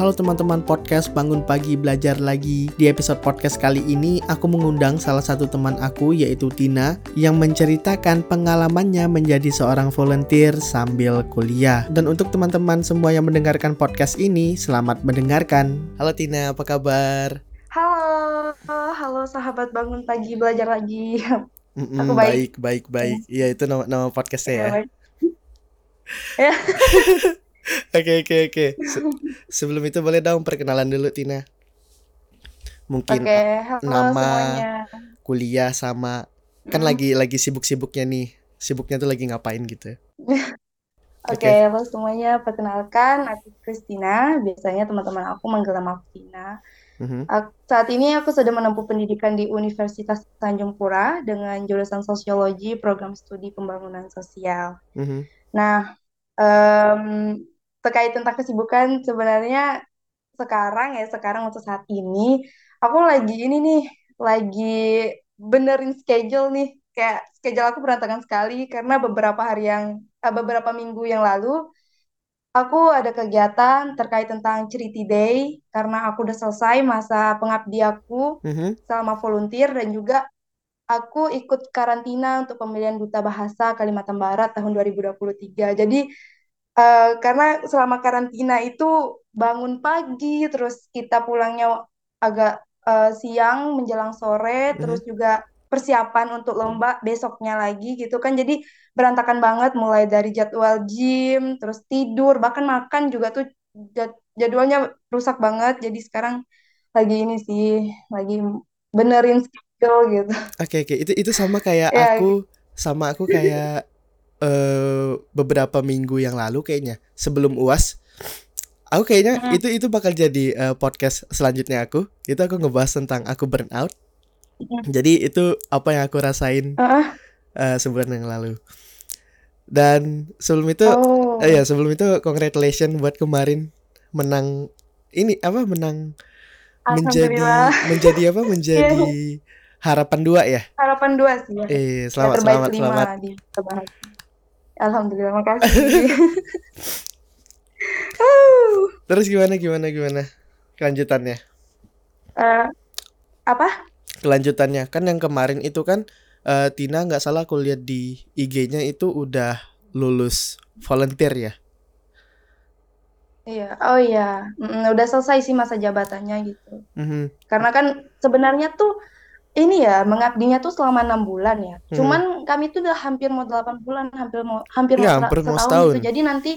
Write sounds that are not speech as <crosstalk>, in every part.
Halo teman-teman podcast Bangun Pagi Belajar Lagi. Di episode podcast kali ini aku mengundang salah satu teman aku yaitu Tina yang menceritakan pengalamannya menjadi seorang volunteer sambil kuliah. Dan untuk teman-teman semua yang mendengarkan podcast ini, selamat mendengarkan. Halo Tina, apa kabar? Halo, halo sahabat bangun pagi belajar lagi. Mm-mm, Aku baik, baik. baik, baik. Iya itu nama, nama podcastnya ya. <laughs> Ya, <laughs> Oke, oke, oke. Se- sebelum itu boleh dong perkenalan dulu Tina. Mungkin oke, halo nama semuanya. kuliah sama kan Mm, lagi lagi sibuk-sibuknya nih. Sibuknya tuh lagi ngapain gitu. <laughs> Oke, Oke. halo semuanya. Perkenalkan, aku Christina. Biasanya teman-teman aku manggil nama aku Tina. Mhm. Ak- Saat ini aku sedang menempuh pendidikan di Universitas Tanjung Pura dengan jurusan Sosiologi, program studi pembangunan sosial. Mhm. Nah, em, terkait tentang kesibukan, sebenarnya sekarang ya, sekarang untuk saat ini, aku lagi ini nih, lagi benerin schedule nih. Kayak schedule aku berantakan sekali karena beberapa hari yang, eh, beberapa minggu yang lalu, aku ada kegiatan terkait tentang Charity Day karena aku udah selesai masa pengabdi aku Mhm. selama volunteer dan juga aku ikut karantina untuk pemilihan duta bahasa Kalimantan Barat tahun 2023. Jadi eh, karena selama karantina itu bangun pagi, terus kita pulangnya agak eh, siang menjelang sore, terus Mhm. juga persiapan untuk lomba besoknya lagi gitu kan. Jadi berantakan banget mulai dari jadwal gym, terus tidur, bahkan makan juga tuh jad- jadwalnya rusak banget. Jadi sekarang lagi ini sih, lagi benerin schedule gitu. Oke, oke. Itu itu sama kayak Ya, aku sama aku kayak eh beberapa minggu yang lalu kayaknya sebelum UAS. Aku kayaknya mm, itu itu bakal jadi eh, podcast selanjutnya aku. Itu aku ngebahas tentang aku burnout. mm, Jadi itu apa yang aku rasain Heeh. eh, sebulan yang lalu. Dan sebelum itu Oh, eh, ya sebelum itu congratulations buat kemarin menang ini apa menang menjadi menjadi apa menjadi <laughs> harapan dua ya. harapan dua sih ya. Eh Ya selamat terbaik selamat selamat. lima. Alhamdulillah, makasih. <laughs> Uh, Terus gimana gimana gimana kelanjutannya? eh, apa? Kelanjutannya kan yang kemarin itu kan eh, Tina nggak salah aku lihat di IG-nya itu udah lulus volunteer ya. Iya, oh iya, Mm, udah selesai sih masa jabatannya gitu. Mhm, Karena kan sebenarnya tuh ini ya mengabdinya tuh selama enam bulan ya. mhm. Cuman kami tuh udah hampir mau delapan bulan, hampir mau hampir mau hampir mau setahun setahun. gitu. Jadi nanti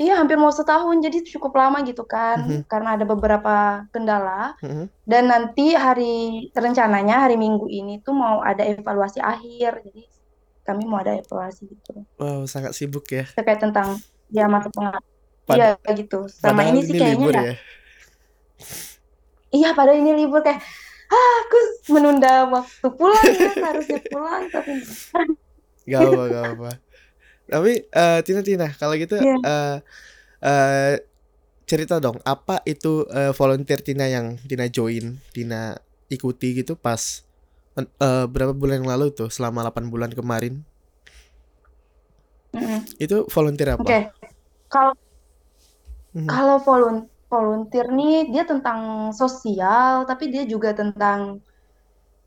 iya hampir mau setahun, jadi cukup lama gitu kan. Mhm, Karena ada beberapa kendala. mhm. Dan nanti hari rencananya hari Minggu ini tuh mau ada evaluasi akhir. Jadi kami mau ada evaluasi gitu Wow sangat sibuk ya. terkait tentang ya masa pengabdian. Pad Iya gitu. Padahal ini sih ini kayaknya libur ya. ya. Iya, padahal ini libur kayak ah, aku menunda waktu pulang ya, seharusnya pulang tapi Gak apa gak apa. Tapi eh, Tina Tina kalau gitu Iya. eh eh, cerita dong apa itu eh, volunteer Tina yang Tina join, Tina ikuti gitu pas eh, berapa bulan yang lalu tuh selama 8 bulan kemarin. Mm-mm. Itu volunteer Oke. apa? Kalau Mhm, kalau volun volunteer nih dia tentang sosial tapi dia juga tentang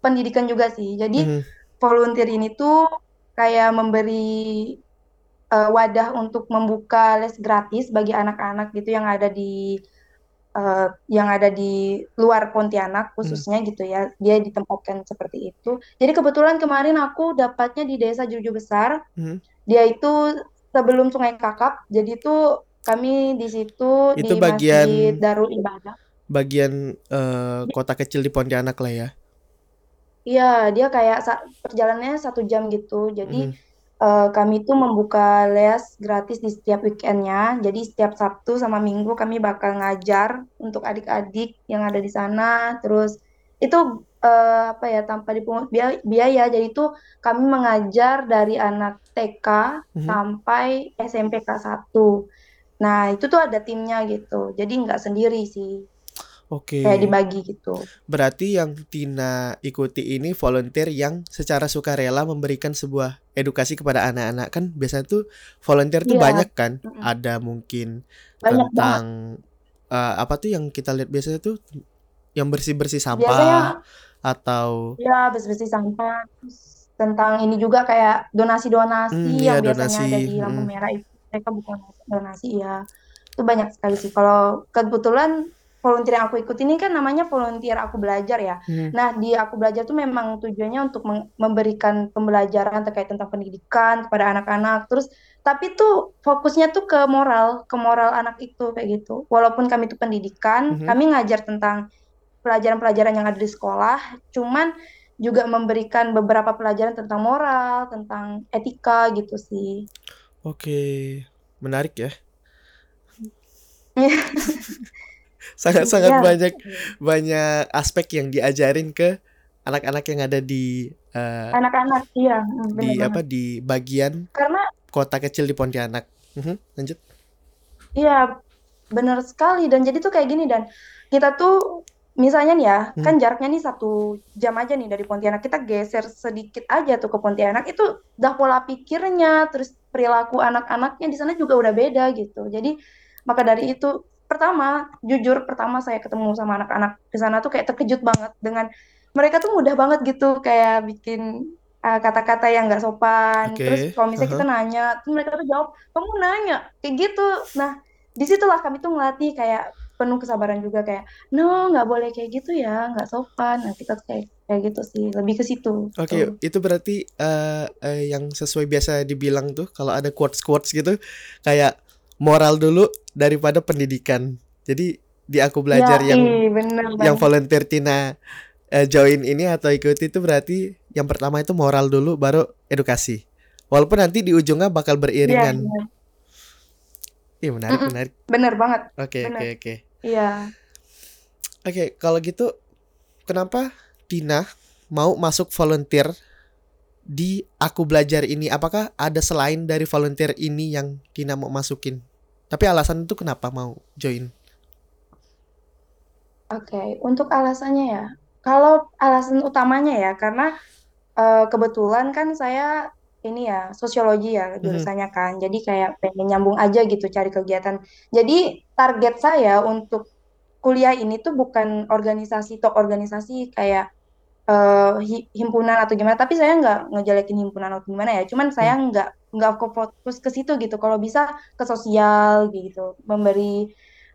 pendidikan juga sih. Jadi mhm, volunteer ini tuh kayak memberi eh, wadah untuk membuka les gratis bagi anak-anak gitu yang ada di eh, yang ada di luar Pontianak khususnya gitu ya. Dia ditempatkan seperti itu. Jadi kebetulan kemarin aku dapatnya di Desa Juju Besar. mhm. Dia itu sebelum Sungai Kakap. Jadi itu kami di situ Itu di Masjid bagian Darul Ibadah. bagian eh, kota kecil di Pontianak lah ya. Iya, dia kayak sa- perjalanannya satu jam gitu. Jadi Mhm, eh, kami tuh membuka les gratis di setiap weekendnya. Jadi setiap Sabtu sama Minggu kami bakal ngajar untuk adik-adik yang ada di sana. Terus itu eh, apa ya tanpa dipungut bia- biaya. Jadi itu kami mengajar dari anak TK mhm. sampai SMP kelas 1. Nah, itu tuh ada timnya gitu. Jadi nggak sendiri sih. Kayak Oke. dibagi gitu. Berarti yang Tina ikuti ini volunteer yang secara sukarela memberikan sebuah edukasi kepada anak-anak kan biasanya tuh volunteer tuh Iya, banyak kan mm-mm. ada mungkin Banyak banget. tentang eh, apa tuh yang kita lihat biasanya tuh yang bersih-bersih Biasanya sampah atau ya bersih-bersih sampah terus tentang ini juga kayak donasi-donasi hmm yang ya biasanya ada donasi. di lampu Mm-mm. merah itu mereka bukan donasi ya itu banyak sekali sih kalau kebetulan volunteer yang aku ikut ini kan namanya volunteer aku belajar ya Hmm. nah di aku belajar tuh memang tujuannya untuk memberikan pembelajaran terkait tentang pendidikan kepada anak-anak terus tapi tuh fokusnya tuh ke moral ke moral anak itu kayak gitu walaupun kami itu pendidikan Mhm. kami ngajar tentang pelajaran-pelajaran yang ada di sekolah, cuman juga memberikan beberapa pelajaran tentang moral, tentang etika gitu sih. Oke, menarik ya. Iya, <laughs> Sangat-sangat iya, banyak banyak aspek yang diajarin ke anak-anak yang ada di eh, anak-anak, iya, mm, bener di apa di bagian Karena kota kecil di Pontianak. Mhm, lanjut. iya bener sekali dan jadi tuh kayak gini dan kita tuh misalnya nih ya, Hmm. kan jaraknya nih satu jam aja nih dari Pontianak, kita geser sedikit aja tuh ke Pontianak itu udah pola pikirnya, terus perilaku anak-anaknya di sana juga udah beda gitu. Jadi maka dari itu pertama, jujur pertama saya ketemu sama anak-anak di sana tuh kayak terkejut banget dengan mereka tuh mudah banget gitu kayak bikin uh, kata-kata yang nggak sopan. Terus Oke. kalau misalnya kita Aha. nanya, tuh mereka tuh jawab, kamu nanya kayak gitu. Nah, di situlah kami tuh ngelatih kayak penuh kesabaran juga kayak, no nggak boleh kayak gitu ya, nggak sopan. Nah kita kayak kayak gitu sih, lebih ke situ. Oke, Tuh. itu berarti eh, eh, yang sesuai biasa dibilang tuh kalau ada quotes-quotes gitu kayak moral dulu daripada pendidikan. Jadi di aku Ya, belajar yang ih bener yang volunteer Tina eh, join ini atau ikuti itu berarti yang pertama itu moral dulu baru edukasi. Walaupun nanti di ujungnya bakal Iya, beriringan. bener. Ih, menarik, Mm-mm, menarik. bener banget, Oke, oke, oke. Iya. Oke, kalau gitu kenapa Tina mau masuk volunteer di aku belajar ini? Apakah ada selain dari volunteer ini yang Tina mau masukin? Tapi alasan itu kenapa mau join? Oke, untuk alasannya ya, kalau alasan utamanya ya, karena eh, kebetulan kan saya ini ya sosiologi ya Mhm, jurusannya kan, jadi kayak pengen nyambung aja gitu cari kegiatan. Jadi target saya untuk kuliah ini tuh bukan organisasi tok organisasi kayak hi- himpunan atau gimana, tapi saya nggak ngejelekin himpunan atau gimana ya, cuman saya hmm, nggak nggak fokus ke situ gitu. Kalau bisa ke sosial gitu, memberi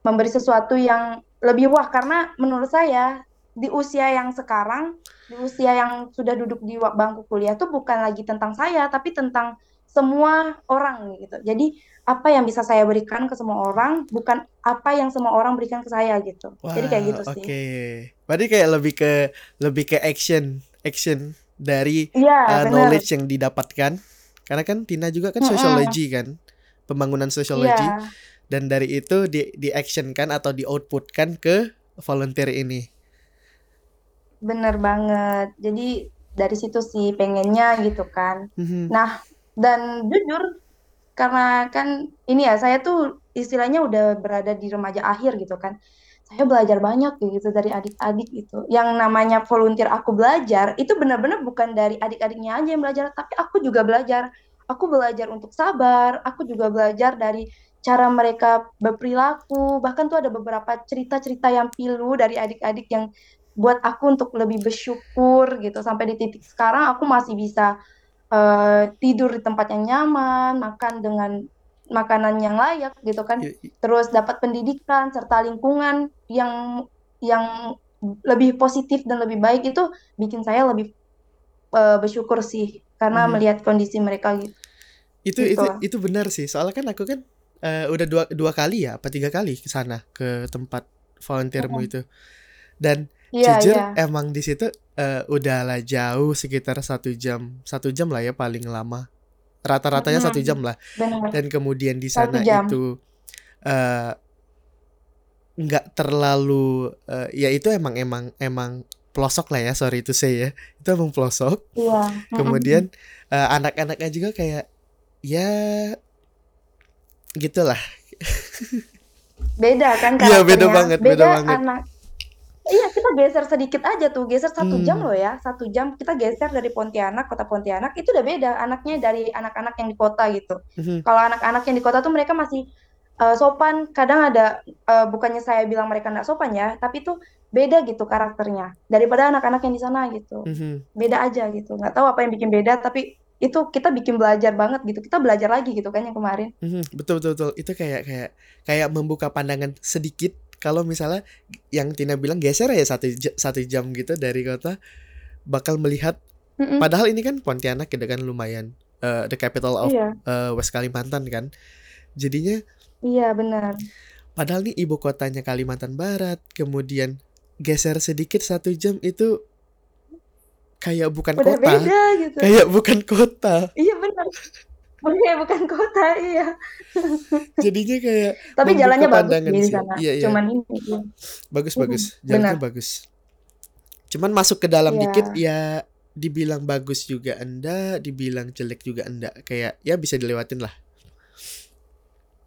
memberi sesuatu yang lebih wah. Karena menurut saya di usia yang sekarang, di usia yang sudah duduk di bangku kuliah tuh bukan lagi tentang saya, tapi tentang semua orang gitu. Jadi apa yang bisa saya berikan ke semua orang, bukan apa yang semua orang berikan ke saya gitu. Jadi kayak gitu sih. oke. Berarti kayak lebih ke lebih ke action, action dari Iya, uh, bener. knowledge yang didapatkan. Karena kan Tina juga kan sociology kan, pembangunan sosiologi. Iya, Dan dari itu di di action kan atau di outputkan ke volunteer ini. Bener banget. Jadi dari situ sih pengennya gitu kan. Mhm. Nah, dan jujur karena kan ini ya saya tuh istilahnya udah berada di remaja akhir gitu kan. Saya belajar banyak gitu dari adik-adik gitu. Yang namanya volunteer aku belajar itu benar-benar bukan dari adik-adiknya aja yang belajar, tapi aku juga belajar. Aku belajar untuk sabar, aku juga belajar dari cara mereka berperilaku. Bahkan tuh ada beberapa cerita-cerita yang pilu dari adik-adik yang buat aku untuk lebih bersyukur gitu. Sampai di titik sekarang aku masih bisa eh, tidur di tempat yang nyaman, makan dengan makanan yang layak gitu kan. I- i- Terus dapat pendidikan serta lingkungan yang yang lebih positif dan lebih baik itu bikin saya lebih eh, bersyukur sih karena mhm. melihat kondisi mereka gitu. Itu Gitu itu itu benar sih. Soalnya kan aku kan eh, udah dua dua kali ya, apa tiga kali ke sana ke tempat volunteermu itu. Dan Iya, jujur iya. emang di situ eh, udahlah jauh sekitar satu jam, satu jam lah ya paling lama. Rata-ratanya satu jam lah. Benar. Dan kemudian di sana itu eh, nggak terlalu eh, ya itu emang emang emang pelosok lah ya, sorry itu saya ya. Itu emang pelosok. Iya. Kemudian eh, anak-anaknya juga kayak ya gitulah. Beda kan Iya beda karakternya. banget, beda Beda banget. anak. Iya, kita geser sedikit aja tuh, geser satu jam Hmm, loh ya, satu jam kita geser dari Pontianak, kota Pontianak, itu udah beda anaknya dari anak-anak yang di kota gitu. mhm, Kalau anak-anak yang di kota tuh mereka masih uh, sopan. Kadang ada uh, bukannya saya bilang mereka nggak sopan ya, tapi itu beda gitu karakternya daripada anak-anak yang di sana gitu. Mhm. Beda aja gitu. Nggak tahu apa yang bikin beda, tapi itu kita bikin belajar banget gitu. Kita belajar lagi gitu kan yang kemarin. Mhm, betul betul betul. Itu kayak kayak kayak membuka pandangan sedikit kalau misalnya yang Tina bilang geser ya satu satu jam gitu dari kota bakal melihat Mm-mm. padahal ini kan Pontianak gitu kan lumayan uh, the capital of Iya, uh, West Kalimantan kan. Jadinya iya benar. padahal nih ibu kotanya Kalimantan Barat, kemudian geser sedikit satu jam itu kayak bukan Udah kota, beda gitu. kayak bukan kota. Iya benar. Oke, bukan kota, iya. Jadinya kayak Tapi jalannya bagus di sana. Iya iya. Cuman ini, iya. Bagus bagus, jalannya benar. bagus. Cuman masuk ke dalam dikit Iya, ya dibilang bagus juga enggak, dibilang jelek juga enggak. Kayak ya bisa dilewatin lah.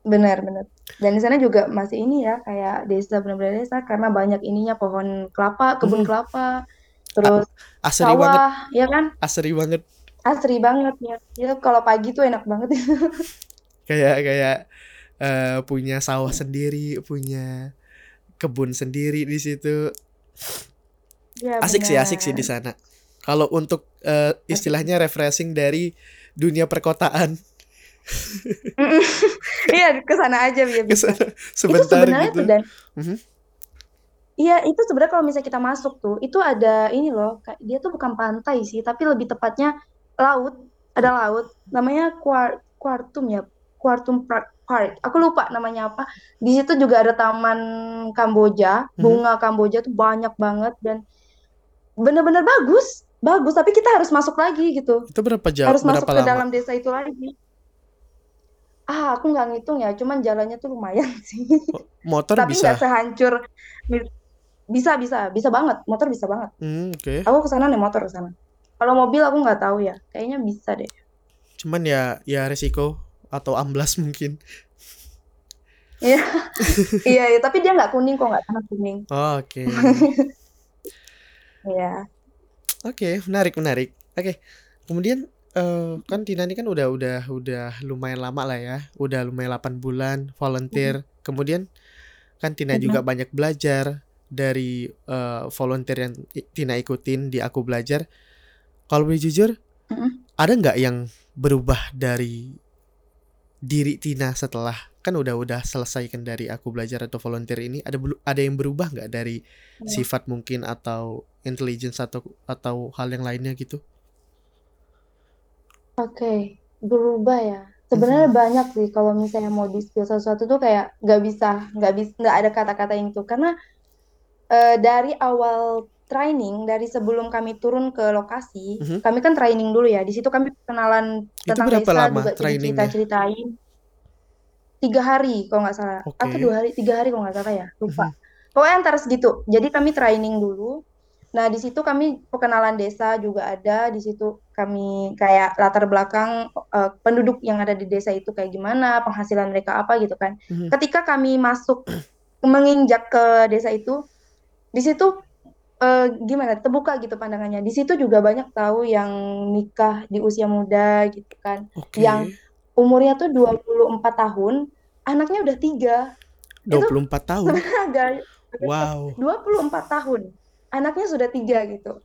benar, benar. Dan di sana juga masih ini ya, kayak desa benar-benar desa karena banyak ininya pohon kelapa, kebun Mhm. kelapa, A- terus asri banget, sawah, ya kan? asri banget. Asri banget ya. Itu kalau pagi tuh enak banget. <laughs> Kayak kayak eh, punya sawah sendiri, punya kebun sendiri di situ. Ya Asik sih, asik sih di sana. Kalau untuk Asik. istilahnya refreshing dari dunia perkotaan. <laughs> Iya, ke sana aja ya ke bisa. Itu sebentar sebenarnya gitu. dan Mhm. Iya, itu sebenarnya kalau misalnya kita masuk tuh, itu ada ini loh, dia tuh bukan pantai sih, tapi lebih tepatnya laut, ada laut, namanya Kuar Kuartum ya, Kuartum Park. Aku lupa namanya apa. Di situ juga ada taman Kamboja, Mhm. bunga Kamboja tuh banyak banget dan bener-bener bagus, bagus. Tapi kita harus masuk lagi gitu, Itu berapa jauh, harus masuk berapa ke lama? dalam desa itu lagi. Ah, aku nggak ngitung ya, cuman jalannya tuh lumayan <laughs> sih. Oh, Motor Tapi nggak bisa. sehancur bisa bisa bisa banget, motor bisa banget. Hmm, oke. Aku ke sana naik motor ke sana. Kalau mobil aku nggak tahu ya, kayaknya bisa deh. Cuman ya ya resiko atau amblas <laughs> mungkin. Iya, iya, iya. Tapi dia nggak kuning kok, nggak tanah kuning. Oh, Oke. <laughs> Iya. Oke, menarik menarik. Oke. Kemudian eh kan Tina ini kan udah udah udah lumayan lama lah ya. Udah lumayan 8 bulan volunteer. Kemudian kan Tina juga Mhm. banyak belajar dari eh, volunteer yang Tina ikutin di Aku Belajar. Kalau boleh jujur, Mhm. ada nggak yang berubah dari diri Tina setelah kan udah udah selesaikan dari Aku Belajar atau volunteer ini? Ada ada yang berubah nggak dari Iya. sifat mungkin atau intelligence atau atau hal yang lainnya gitu? Oke, berubah ya. Sebenarnya Mhm. banyak sih kalau misalnya mau di-spill sesuatu tuh kayak nggak bisa, nggak bisa, nggak ada kata-kata yang itu. Karena eh, dari awal training, dari sebelum kami turun ke lokasi, Mhm. kami kan training dulu ya. Di situ kami kenalan Itu tentang berapa desa lama juga trainingnya? cerita-ceritain. Tiga hari kalau nggak salah. Atau Oke. dua hari, tiga hari kalau nggak salah ya. Lupa. Mhm. Pokoknya antara segitu. Jadi kami training dulu. Nah, di situ kami perkenalan desa juga ada. Di situ kami kayak latar belakang eh, penduduk yang ada di desa itu kayak gimana, penghasilan mereka apa gitu kan. Mhm. Ketika kami masuk menginjak ke desa itu, di situ eh, gimana? Terbuka gitu pandangannya. Di situ juga banyak tahu yang nikah di usia muda gitu kan. Yang Oke. umurnya tuh 24 tahun, anaknya udah tiga. Itu 24 tahun. sebenarnya agak agak Wow. 24 tahun. Anaknya sudah tiga gitu.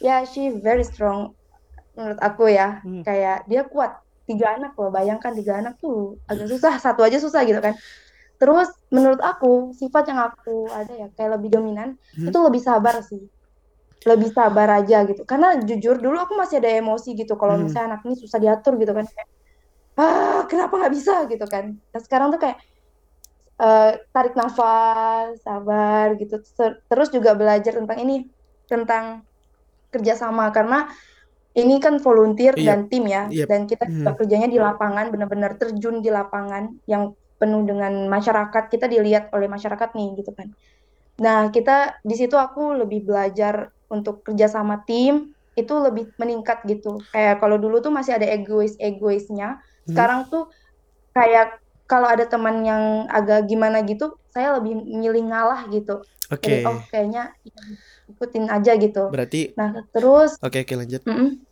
Ya, she very strong menurut aku ya. Hmm. Kayak dia kuat. Tiga anak loh, bayangkan tiga anak tuh agak susah. Satu aja susah gitu kan. Terus menurut aku, sifat yang aku ada ya, kayak lebih dominan, Mhm. itu lebih sabar sih. Lebih sabar aja gitu. Karena jujur dulu aku masih ada emosi gitu. Kalau Mhm. misalnya anak ini susah diatur gitu kan. Kayak, ah kenapa nggak bisa gitu kan. Nah sekarang tuh kayak eh, tarik nafas, sabar gitu. Ter- Terus juga belajar tentang ini, tentang kerjasama karena ini kan volunteer Iya. dan tim ya, Yep. dan kita Mhm. kerjanya di lapangan, benar-benar terjun di lapangan yang penuh dengan masyarakat. Kita dilihat oleh masyarakat nih gitu kan. Nah kita di situ aku lebih belajar untuk kerjasama tim itu lebih meningkat gitu. Kayak kalau dulu tuh masih ada egois-egoisnya, Mhm. sekarang tuh kayak kalau ada teman yang agak gimana gitu, saya lebih milih ngalah gitu. Jadi oh Oke. kayaknya ikutin aja gitu. Berarti Nah terus, oke oke lanjut. mm-mm.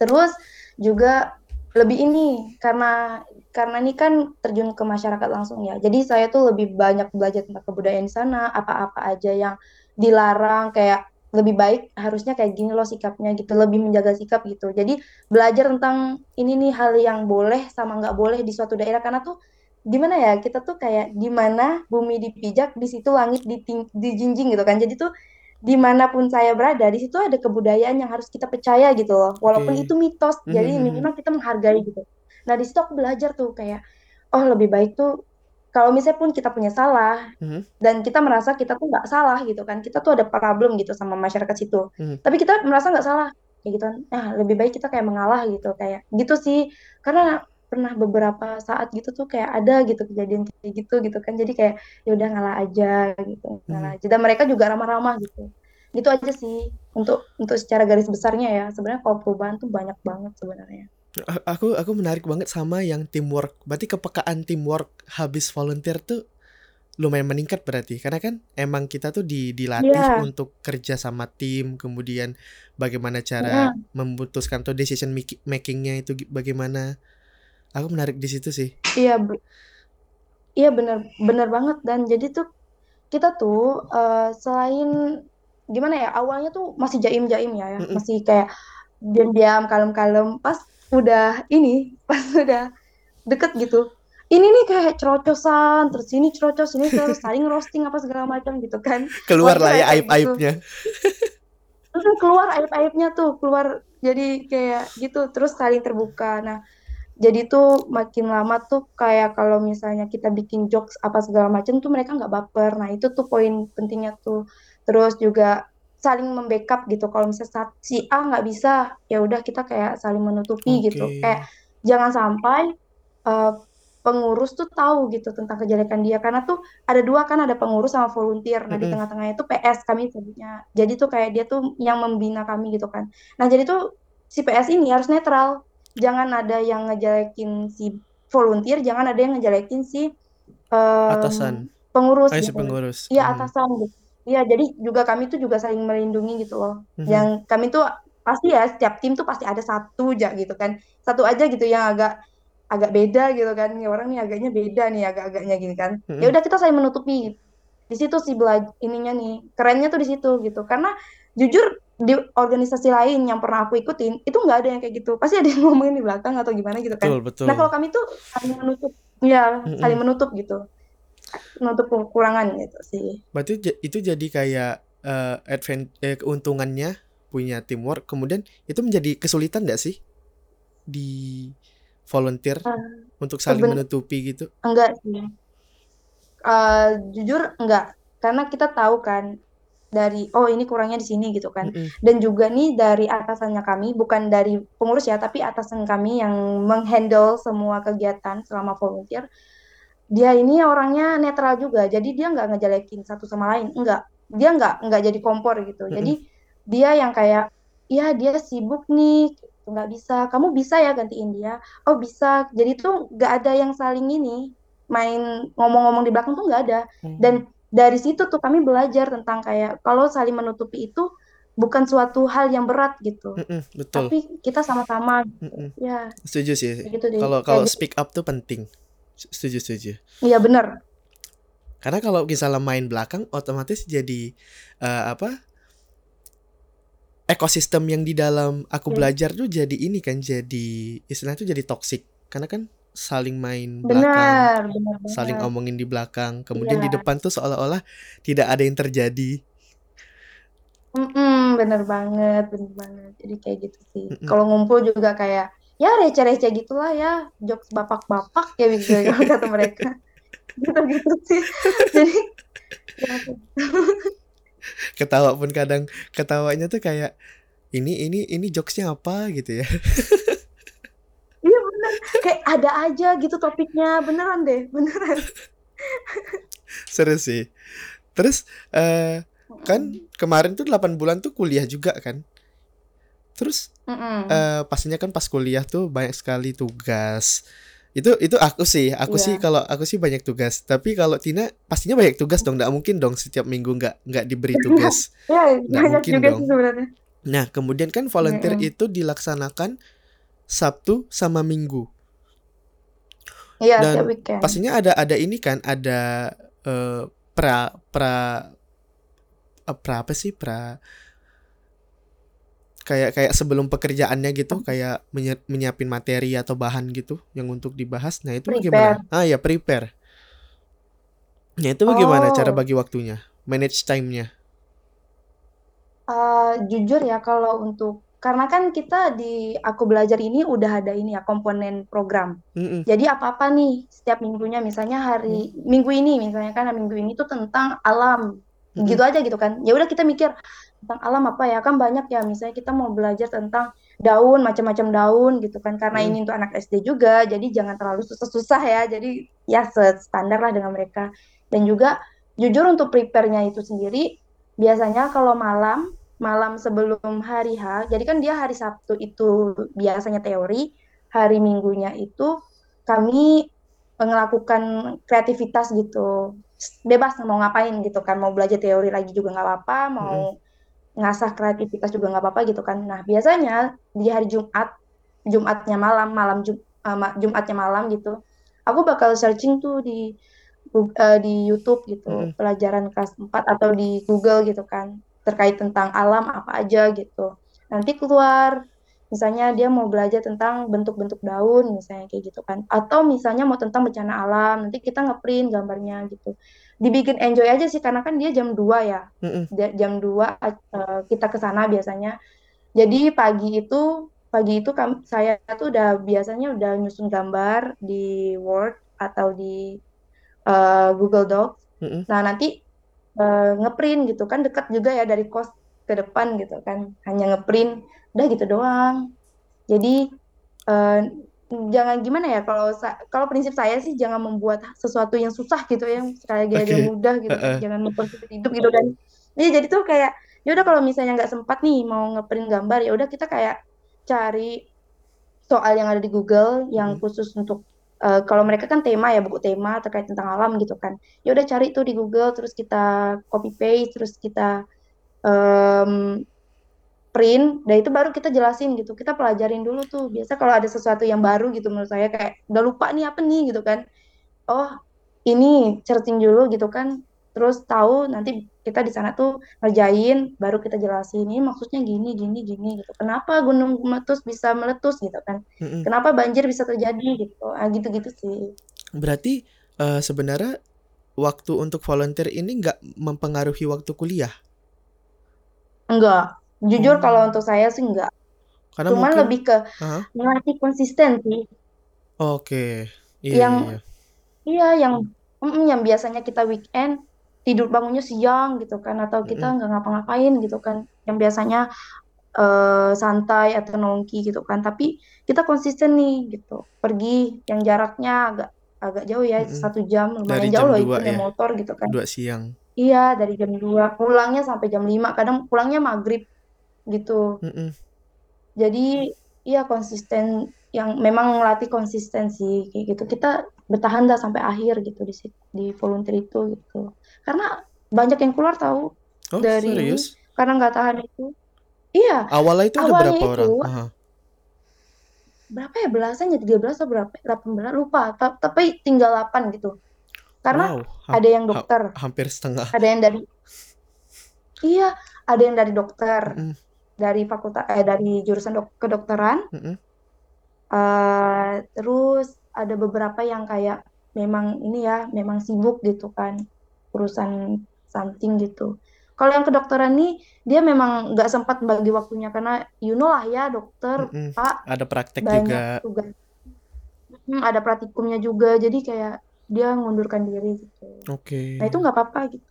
terus juga lebih ini karena karena ini kan terjun ke masyarakat langsung ya. Jadi saya tuh lebih banyak belajar tentang kebudayaan di sana, apa-apa aja yang dilarang kayak lebih baik harusnya kayak gini loh sikapnya gitu, lebih menjaga sikap gitu. Jadi belajar tentang ini nih hal yang boleh sama nggak boleh di suatu daerah karena tuh gimana ya kita tuh kayak gimana bumi dipijak di situ langit dijinjing gitu kan. Jadi tuh di mana pun saya berada di situ ada kebudayaan yang harus kita percaya gitu loh, walaupun Oke. itu mitos. Jadi Mhm mhm. minimal kita menghargai gitu. Nah, di situ aku belajar tuh kayak, oh lebih baik tuh kalau misalnya pun kita punya salah Mhm. dan kita merasa kita tuh nggak salah gitu kan, kita tuh ada problem gitu sama masyarakat situ. Mhm. Tapi kita merasa nggak salah, kayak gitu kan. Nah, lebih baik kita kayak mengalah gitu, kayak gitu sih. Karena pernah beberapa saat gitu tuh kayak ada gitu kejadian kayak gitu gitu kan. Jadi kayak ya udah ngalah aja gitu, Mhm. ngalah aja. Dan mereka juga ramah-ramah gitu. Gitu aja sih untuk untuk secara garis besarnya ya. Sebenarnya kalau perubahan tuh banyak banget sebenarnya. Aku aku menarik banget sama yang teamwork. Berarti kepekaan teamwork habis volunteer tuh lumayan meningkat berarti. Karena kan emang kita tuh di dilatih Iya. untuk kerja sama tim, kemudian bagaimana cara Mhm. memutuskan atau decision maki making-nya itu bagaimana. Aku menarik di situ sih. Iya, be iya bener bener banget dan jadi tuh kita tuh, eee, selain gimana ya, awalnya tuh masih jaim-jaim ya ya, Mhm. masih kayak diam-diam, kalem-kalem, pas udah ini, <laughs> pas udah deket gitu, ini nih kayak cerocosan, terus sini cerocos, sini cerocos, saling roasting apa segala macam gitu kan. <laughs> Keluar lah ya kayak kayak gitu. aib-aibnya. Mhm, keluar aib-aibnya tuh, keluar jadi kayak gitu, terus saling terbuka. Nah, jadi tuh makin lama tuh kayak kalau misalnya kita bikin jokes apa segala macam tuh mereka nggak baper. Nah, itu tuh poin pentingnya tuh. Terus juga saling membackup gitu, kalau misalnya si A nggak bisa, ya udah kita kayak saling menutupi gitu. Kayak jangan sampai, eee, pengurus tuh tahu gitu tentang kejelekan dia, karena tuh ada 2 kan, ada pengurus sama volunteer. Nah, di Mhm. tengah-tengahnya itu PS kami sebutnya. Jadi tuh kayak dia tuh yang membina kami gitu kan. Nah, jadi tuh si PS ini harus netral, jangan ada yang ngejelekin si volunteer, jangan ada yang ngejelekin si, Atasan. mmm, pengurus Oh, si gitu. pengurus. Iya, Mhm. atasan gitu. Iya, jadi juga kami tuh juga saling melindungi gitu loh. Mhm. Yang kami tuh pasti ya setiap tim tuh pasti ada 1 aja gitu kan, 1 aja gitu yang agak agak beda gitu kan, "Ini orang nih agaknya beda nih agak-agaknya," gini kan. Ya Mhm. udah kita saling menutupi. Di situ sih bela ininya nih, kerennya tuh di situ gitu. Karena jujur di organisasi lain yang pernah aku ikutin, itu nggak ada yang kayak gitu. Pasti ada yang <laughs> ngomongin di belakang atau gimana gitu kan. Betul Nah, kalau betul. kami tuh saling menutup iya, saling Mhm. menutup gitu. Menutup kekurangan gitu sih. Berarti itu jadi kayak, eee, advan eh, keuntungannya punya teamwork, kemudian itu menjadi kesulitan nggak sih? Di volunteer Eee, untuk saling seben menutupi gitu? enggak sih. Eee, jujur enggak, karena kita tahu kan dari, oh ini kurangnya di sini gitu kan. Mhm. Dan juga nih dari atasannya kami, bukan dari pengurus ya, tapi atasan kami yang meng-handle semua kegiatan selama volunteer, dia ini orangnya netral juga. Jadi dia nggak ngejelekin satu sama lain, enggak. Dia nggak nggak jadi kompor gitu. Mhm. Jadi dia yang kayak, "Ya dia sibuk nih, nggak bisa. Kamu bisa ya gantiin dia?" "Oh bisa." Jadi tuh nggak ada yang saling ini, main ngomong-ngomong di belakang tuh nggak ada. Dan dari situ tuh kami belajar tentang kayak kalau saling menutupi itu bukan suatu hal yang berat gitu, Mhm, betul. tapi kita sama-sama gitu. Mhm. Ya, Setuju sih. gitu. Kalau kalau gitu. speak up tuh penting. Se setuju setuju. Iya bener. Karena kalau misalnya main belakang otomatis jadi, eee, apa ekosistem yang di dalam aku Iya. belajar tuh jadi ini kan, jadi istilahnya tuh jadi toxic. Karena kan saling main belakang, Bener bener saling banget. omongin di belakang, kemudian di Iya. depan tuh seolah-olah tidak ada yang terjadi. Mhm, bener banget bener banget. Jadi kayak gitu sih. Mhm. Kalau ngumpul juga kayak, ya receh-receh gitulah ya, jokes bapak-bapak kayak gitu kalau <laughs> kata mereka. Gitu-gitu sih. <laughs> Jadi ya. Ketawa pun kadang ketawanya tuh kayak, "Ini ini ini jokes-nya apa?" Gitu ya. <laughs> Iya bener, kayak ada aja gitu topiknya, beneran deh, beneran. Seru sih. Terus, eee, kan kemarin tuh 8 bulan tuh kuliah juga kan? Terus, Mhm. eee, pastinya kan pas kuliah tuh banyak sekali tugas. Itu itu aku sih, aku sih Iya. kalau aku sih banyak tugas. Tapi kalau Tina pastinya banyak tugas dong, nggak mungkin dong setiap minggu nggak nggak diberi <laughs> tugas. Nggak banyak mungkin juga dong. sih sebenarnya. Nah, kemudian kan volunteer Mhm. itu dilaksanakan Sabtu sama Minggu. Iya, Dan pastinya ada ada ini kan, ada eh, pra pra eh, pra apa sih? Pra kayak kayak sebelum pekerjaannya gitu, kayak menyi- menyiapin materi atau bahan gitu yang untuk dibahas. Nah, itu bagaimana? Prepare. Ah ya, prepare. Nah, itu bagaimana cara Oh, bagi waktunya? Manage time-nya. eh, jujur ya kalau untuk karena kan kita di aku belajar ini udah ada ini ya komponen program. Mm-mm. Jadi apa-apa nih setiap minggunya misalnya hari minggu ini misalnya kan minggu ini tuh tentang alam. Mm-mm. Gitu aja gitu kan. Ya udah kita mikir tentang alam apa ya kan banyak ya misalnya kita mau belajar tentang daun macam-macam daun gitu kan karena Mm-mm. ini untuk anak SD juga jadi jangan terlalu susah-susah ya. Jadi ya standar lah dengan mereka. Dan juga jujur untuk prepare-nya itu sendiri biasanya kalau malam malam sebelum hari H, jadi kan dia hari Sabtu itu biasanya teori, hari Minggunya itu kami melakukan kreativitas gitu, bebas mau ngapain gitu kan, mau belajar teori lagi juga nggak apa-apa, mau ngasah kreativitas juga nggak apa-apa gitu kan. Nah biasanya di hari Jumat, Jumatnya malam, malam Jum, ma- Jumatnya malam gitu, aku bakal searching tuh di eh, di YouTube gitu, Mm-mm. pelajaran kelas 4 atau di Google gitu kan, terkait tentang alam apa aja gitu. Nanti keluar, misalnya dia mau belajar tentang bentuk-bentuk daun, misalnya kayak gitu kan. Atau misalnya mau tentang bencana alam, nanti kita ngeprint gambarnya gitu. Dibikin enjoy aja sih, karena kan dia jam 2 ya. Mm-mm. Ja- Jam 2 eh, kita ke sana biasanya. Jadi pagi itu, pagi itu saya tuh udah biasanya udah nyusun gambar di Word atau di eh, Google Docs. Mm-mm. Nah, nanti eh, ngeprint gitu kan dekat juga ya dari kos ke depan gitu kan. Hanya ngeprint, udah gitu doang. Jadi eh, jangan gimana ya kalau kalau prinsip saya sih jangan membuat sesuatu yang susah gitu ya, sekali lagi Oke. mudah gitu kan. Heeh. Jangan mempersulit hidup gitu kan. Iya, jadi tuh kayak ya udah kalau misalnya nggak sempat nih mau ngeprint gambar ya udah kita kayak cari soal yang ada di Google yang Mm-mm. khusus untuk eh, kalau mereka kan tema ya buku tema terkait tentang alam gitu kan ya udah cari tuh di Google terus kita copy paste terus kita em, print dan itu baru kita jelasin gitu. Kita pelajarin dulu tuh. Biasa kalau ada sesuatu yang baru gitu menurut saya kayak udah lupa nih apa nih? gitu kan. Oh ini searching dulu gitu kan. Terus tahu nanti kita di sana tuh ngerjain baru kita jelasin ini maksudnya gini gini gini gitu. Kenapa gunung meletus bisa meletus? gitu kan. Mm-mm. kenapa banjir bisa terjadi? gitu. Ah gitu gitu sih. Berarti eh, sebenarnya waktu untuk volunteer ini nggak mempengaruhi waktu kuliah, enggak jujur kalau Oh. untuk saya sih enggak. Karena cuman mungkin, lebih ke melatih konsisten sih. Oke, iya yang iya iya. iya yang mm, yang biasanya kita weekend tidur bangunnya siang gitu kan atau kita nggak ngapa-ngapain gitu kan. Yang biasanya eh, santai atau nongki gitu kan. Tapi kita konsisten nih gitu. Pergi yang jaraknya agak agak jauh ya Mm-mm. satu jam Dari lumayan jauh jam loh 2 itu naik ya, motor gitu kan. 2 siang. iya dari jam 2 pulangnya sampai jam 5 kadang pulangnya maghrib gitu Mm-mm. jadi iya konsisten yang memang ngelatih konsistensi kayak gitu kita bertahan dah sampai akhir gitu di di volunteer itu gitu karena banyak yang keluar tahu Oh, dari serius? karena nggak tahan itu iya Awalnya itu ada awalnya berapa orang? itu Aha. berapa ya belasan ya 13 atau berapa 18 lupa Ta- tapi tinggal 8 gitu karena Wow, ha- ada yang ha- dokter hampir setengah. ada yang dari iya ada yang dari dokter Mm-mm. Dari fakultas eh dari jurusan dok kedokteran Mm-mm. eh terus ada beberapa yang kayak memang ini ya memang sibuk gitu kan urusan something gitu kalau yang kedokteran nih dia memang nggak sempat bagi waktunya karena you know lah ya dokter Mm-mm. pak Ada praktek banyak juga. tugas Hmm, ada praktikumnya juga jadi kayak dia ngundurkan diri gitu Oke. nah itu nggak apa-apa gitu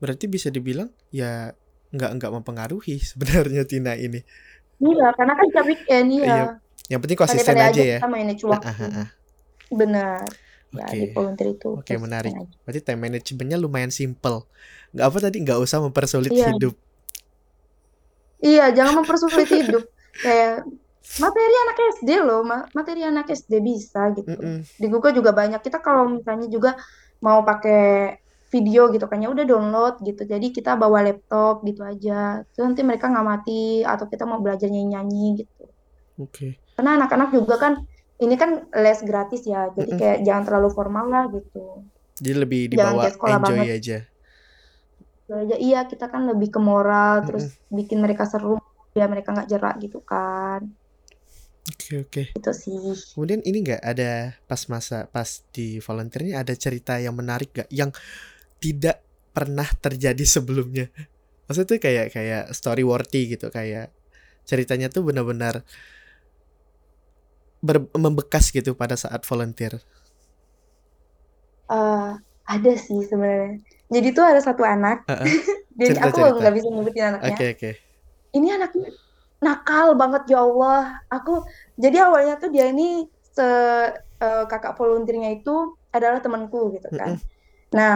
Berarti bisa dibilang ya nggak nggak mempengaruhi sebenarnya Tina ini. iya karena kan tiap weekend Iya. iya Yang penting konsisten aja aja ya. kita manage Ah, ah, waktu ah, ah. benar ya Oke. di volunteer itu Oke, menarik. konsisten aja Berarti time managementnya lumayan simple. Nggak apa tadi, nggak usah mempersulit iya hidup. Iya, jangan mempersulit hidup. Kayak materi anak SD loh, ma- materi anak SD bisa gitu. Mm-mm. Di Google juga banyak. Kita kalau misalnya juga mau pakai video gitu kan ya udah download gitu. Jadi kita bawa laptop gitu aja. Terus nanti mereka ngamati atau kita mau belajar nyanyi-nyanyi gitu. Oke. Karena anak-anak juga kan ini kan les gratis ya, jadi kayak jangan terlalu formal lah gitu. Jadi lebih dibawa sekolah enjoy banget. aja. aja iya kita kan lebih ke moral terus bikin mereka seru biar mereka nggak jerak gitu kan Oke oke. itu sih Kemudian ini nggak ada pas masa pas di volunteernya ada cerita yang menarik gak yang tidak pernah terjadi sebelumnya? Maksudnya tuh kayak kayak story worthy gitu kayak ceritanya tuh benar-benar membekas gitu pada saat volunteer. Eh, ada sih sebenarnya jadi tuh ada satu anak <laughs> dan Cerita aku cerita. nggak bisa nyebutin anaknya Oke oke. ini anaknya nakal banget ya Allah aku jadi awalnya tuh dia ini se eh, kakak volunteernya itu adalah temanku gitu kan Mm-mm. Nah,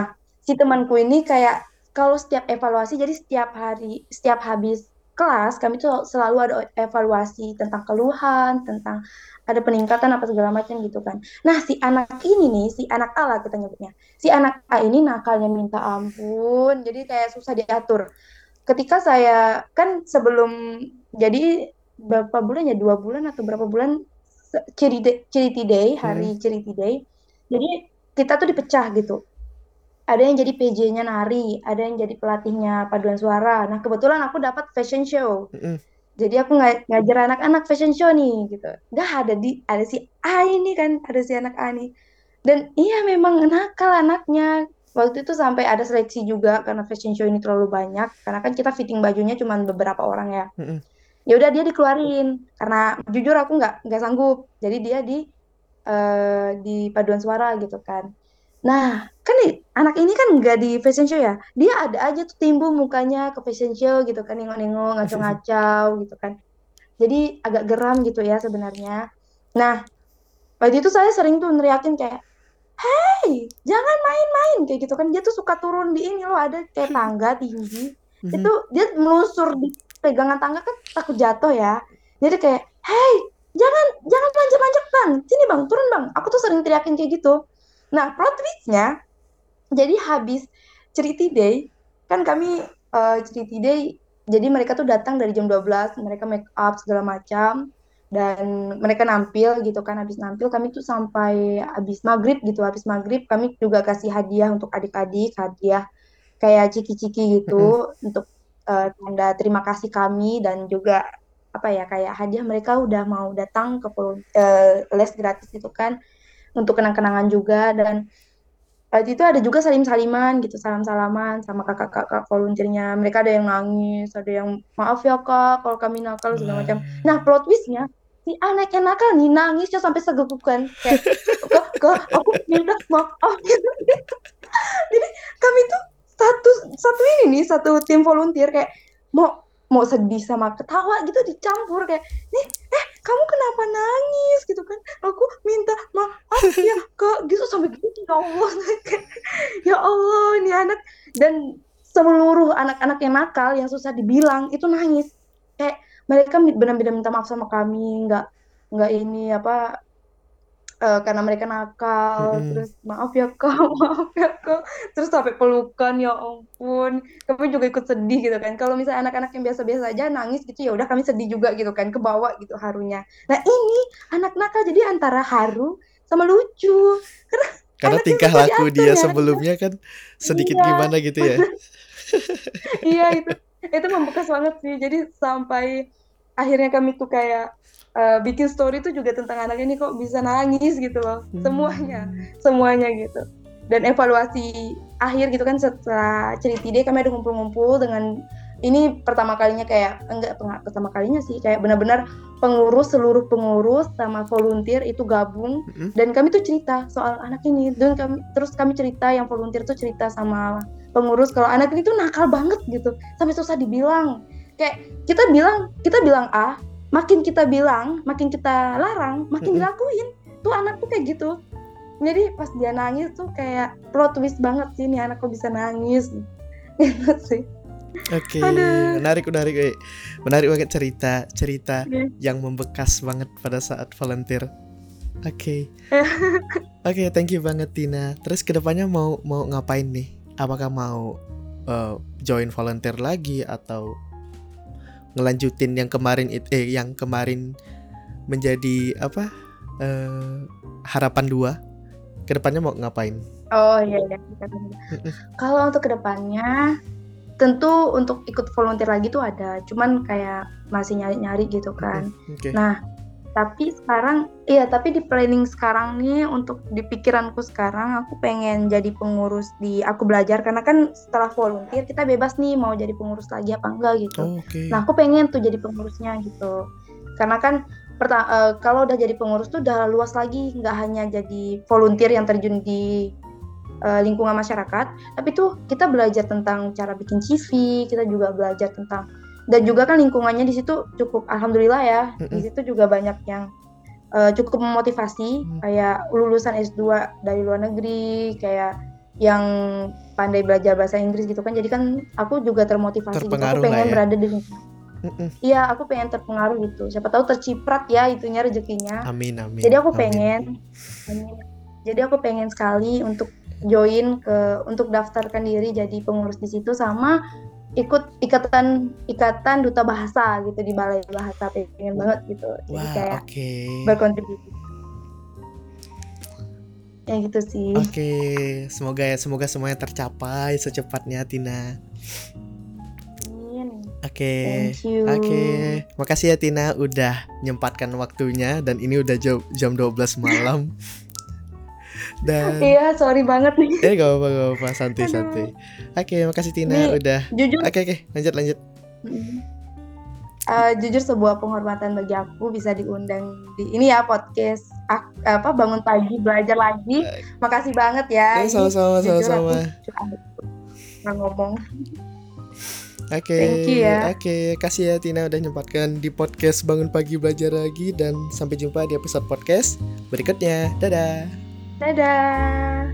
si temanku ini kayak kalau setiap evaluasi, jadi setiap hari, setiap habis kelas, kami tuh selalu ada evaluasi tentang keluhan, tentang ada peningkatan apa segala macam gitu kan. Nah, si anak ini nih, si anak A lah kita nyebutnya. Si anak A ini nakalnya minta ampun, jadi kayak susah diatur. Ketika saya, kan sebelum, jadi berapa bulan ya, dua bulan atau berapa bulan, Charity Day, hari Charity Day, jadi kita tuh dipecah gitu ada yang jadi PJ-nya nari, ada yang jadi pelatihnya paduan suara. Nah, kebetulan aku dapat fashion show. Mm-mm. Jadi aku nga- ngajar anak-anak fashion show nih gitu. Dah ada di ada si A ini kan, ada si anak A nih. Dan iya memang nakal anaknya. Waktu itu sampai ada seleksi juga karena fashion show ini terlalu banyak. Karena kan kita fitting bajunya cuma beberapa orang ya. Mm-mm. Ya udah dia dikeluarin karena jujur aku nggak nggak sanggup. Jadi dia di eh, di paduan suara gitu kan. Nah, kan nih, anak ini kan nggak di fashion show ya. Dia ada aja tuh timbul mukanya ke fashion show gitu kan, nengok-nengok, ngacau-ngacau gitu kan. Jadi agak geram gitu ya sebenarnya. Nah, waktu itu saya sering tuh neriakin kayak, Hei, jangan main-main kayak gitu kan. Dia tuh suka turun di ini loh, ada kayak tangga tinggi. Mhm. Itu dia melusur di pegangan tangga kan takut jatuh ya. Jadi kayak, Hei, jangan jangan manjat-manjat bang, sini bang, turun bang. Aku tuh sering teriakin kayak gitu. Nah, plot twist-nya, jadi habis Ceriti Day, kan kami eh, Ceriti Day, jadi mereka tuh datang dari jam 12, mereka make up segala macam, dan mereka nampil gitu kan, habis nampil kami tuh sampai habis maghrib gitu, habis maghrib kami juga kasih hadiah untuk adik-adik, hadiah kayak ciki-ciki gitu, untuk eh, tanda terima kasih kami, dan juga apa ya, kayak hadiah mereka udah mau datang ke eh, les gratis itu kan, untuk kenang-kenangan juga. Dan waktu itu ada juga salim-saliman gitu salam-salaman sama kakak-kakak volunteernya. Mereka ada yang nangis ada yang maaf ya kak kalau kami nakal segala macam. Nah. Plot twistnya si anak yang nakal nih nangisnya sampai segegukan kayak kak kak aku minta maaf. Gitu <laughs> jadi kami tuh satu satu ini nih satu tim volunteer kayak mau mau sedih sama ketawa gitu dicampur kayak nih eh kamu kenapa nangis gitu kan aku minta maaf ya kak gitu sampai gitu ya Allah. <laughs> Ya Allah ini anak. Dan seluruh anak-anak yang nakal yang susah dibilang itu nangis. Kayak mereka benar-benar minta maaf sama kami nggak nggak ini apa eh, karena mereka nakal. Mm-mm. terus maaf ya kak <laughs> maaf ya kak. Terus sampai pelukan ya ampun kami juga ikut sedih gitu kan. Kalau misalnya anak-anak yang biasa-biasa aja nangis gitu ya udah kami sedih juga gitu kan kebawa gitu harunya. Nah ini anak nakal jadi antara haru sama lucu Karena Anaknya tingkah laku dia ya. sebelumnya kan sedikit Iya. gimana gitu ya. <laughs> iya itu itu membekas banget sih jadi sampai akhirnya kami tuh kayak eh, bikin story tuh juga tentang anak ini kok bisa nangis gitu loh semuanya semuanya gitu dan evaluasi akhir gitu kan setelah cerita dia kami ada ngumpul-ngumpul dengan ini pertama kalinya kayak enggak pertama kalinya sih kayak benar-benar pengurus seluruh pengurus sama volunteer itu gabung. Mm-mm. dan kami tuh cerita soal anak ini. Dan kami terus kami cerita yang volunteer tuh cerita sama pengurus kalau anak ini tuh nakal banget gitu. Sampai susah dibilang. Kayak kita bilang kita bilang A makin kita bilang makin kita larang makin Mm-mm. dilakuin. Tuh anak tuh kayak gitu. Jadi pas dia nangis tuh kayak plot twist banget sih ini anak kok bisa nangis. <laughs> Gitu sih Oke, Aduh. menarik, menarik, eh. menarik banget cerita, cerita Oke. yang membekas banget pada saat volunteer. Oke, <laughs> oke, thank you banget Tina. Terus ke depannya mau mau ngapain nih? Apakah mau eh, join volunteer lagi atau ngelanjutin yang kemarin eh yang kemarin menjadi apa eh, harapan dua ke depannya mau ngapain Oh iya iya. Kalau untuk ke depannya tentu untuk ikut volunteer lagi tuh ada, cuman kayak masih nyari-nyari gitu kan. oke Nah, tapi sekarang iya, tapi di planning sekarang nih untuk di pikiranku sekarang aku pengen jadi pengurus di aku belajar karena kan setelah volunteer kita bebas nih mau jadi pengurus lagi apa enggak gitu. Oh, oke Nah, aku pengen tuh jadi pengurusnya gitu. Karena kan perta- eh, kalau udah jadi pengurus tuh udah luas lagi, nggak hanya jadi volunteer yang terjun di eh, lingkungan masyarakat, tapi tuh kita belajar tentang cara bikin CV, kita juga belajar tentang dan juga kan lingkungannya di situ cukup alhamdulillah ya. Di Mm-mm. situ juga banyak yang eh, cukup memotivasi Hmm. kayak lulusan S2 dari luar negeri, kayak yang pandai belajar bahasa Inggris gitu kan. Jadi kan aku juga termotivasi gitu. Aku pengen ya. berada di lingkungan. Iya, aku pengen terpengaruh gitu. Siapa tahu terciprat ya itunya rezekinya. amin amin Jadi aku amin. pengen, amin. jadi aku pengen sekali untuk join ke untuk daftarkan diri jadi pengurus di situ sama ikut ikatan ikatan duta bahasa gitu di balai bahasa pengen banget gitu. Jadi wah kayak oke berkontribusi. Ya gitu sih. Oke, semoga ya semoga semuanya tercapai secepatnya Tina. Oke. You. Oke, makasih ya Tina udah nyempatkan waktunya dan ini udah jam jam 12 malam. <laughs> Dan Iya, sorry banget nih. eh gak apa-apa, gak apa-apa, santai Aduh. santai. Oke, makasih Tina Ini- udah. Jujur Oke oke, lanjut lanjut. Eh, jujur sebuah penghormatan bagi aku bisa diundang di ini ya podcast apa bangun pagi belajar lagi. Makasih banget ya. Eh, sama-sama sama-sama. nggak ngomong. Oke, you ya. oke, kasih ya Tina udah nyempatkan di podcast bangun pagi belajar lagi dan sampai jumpa di episode podcast berikutnya. Dadah. Dadah.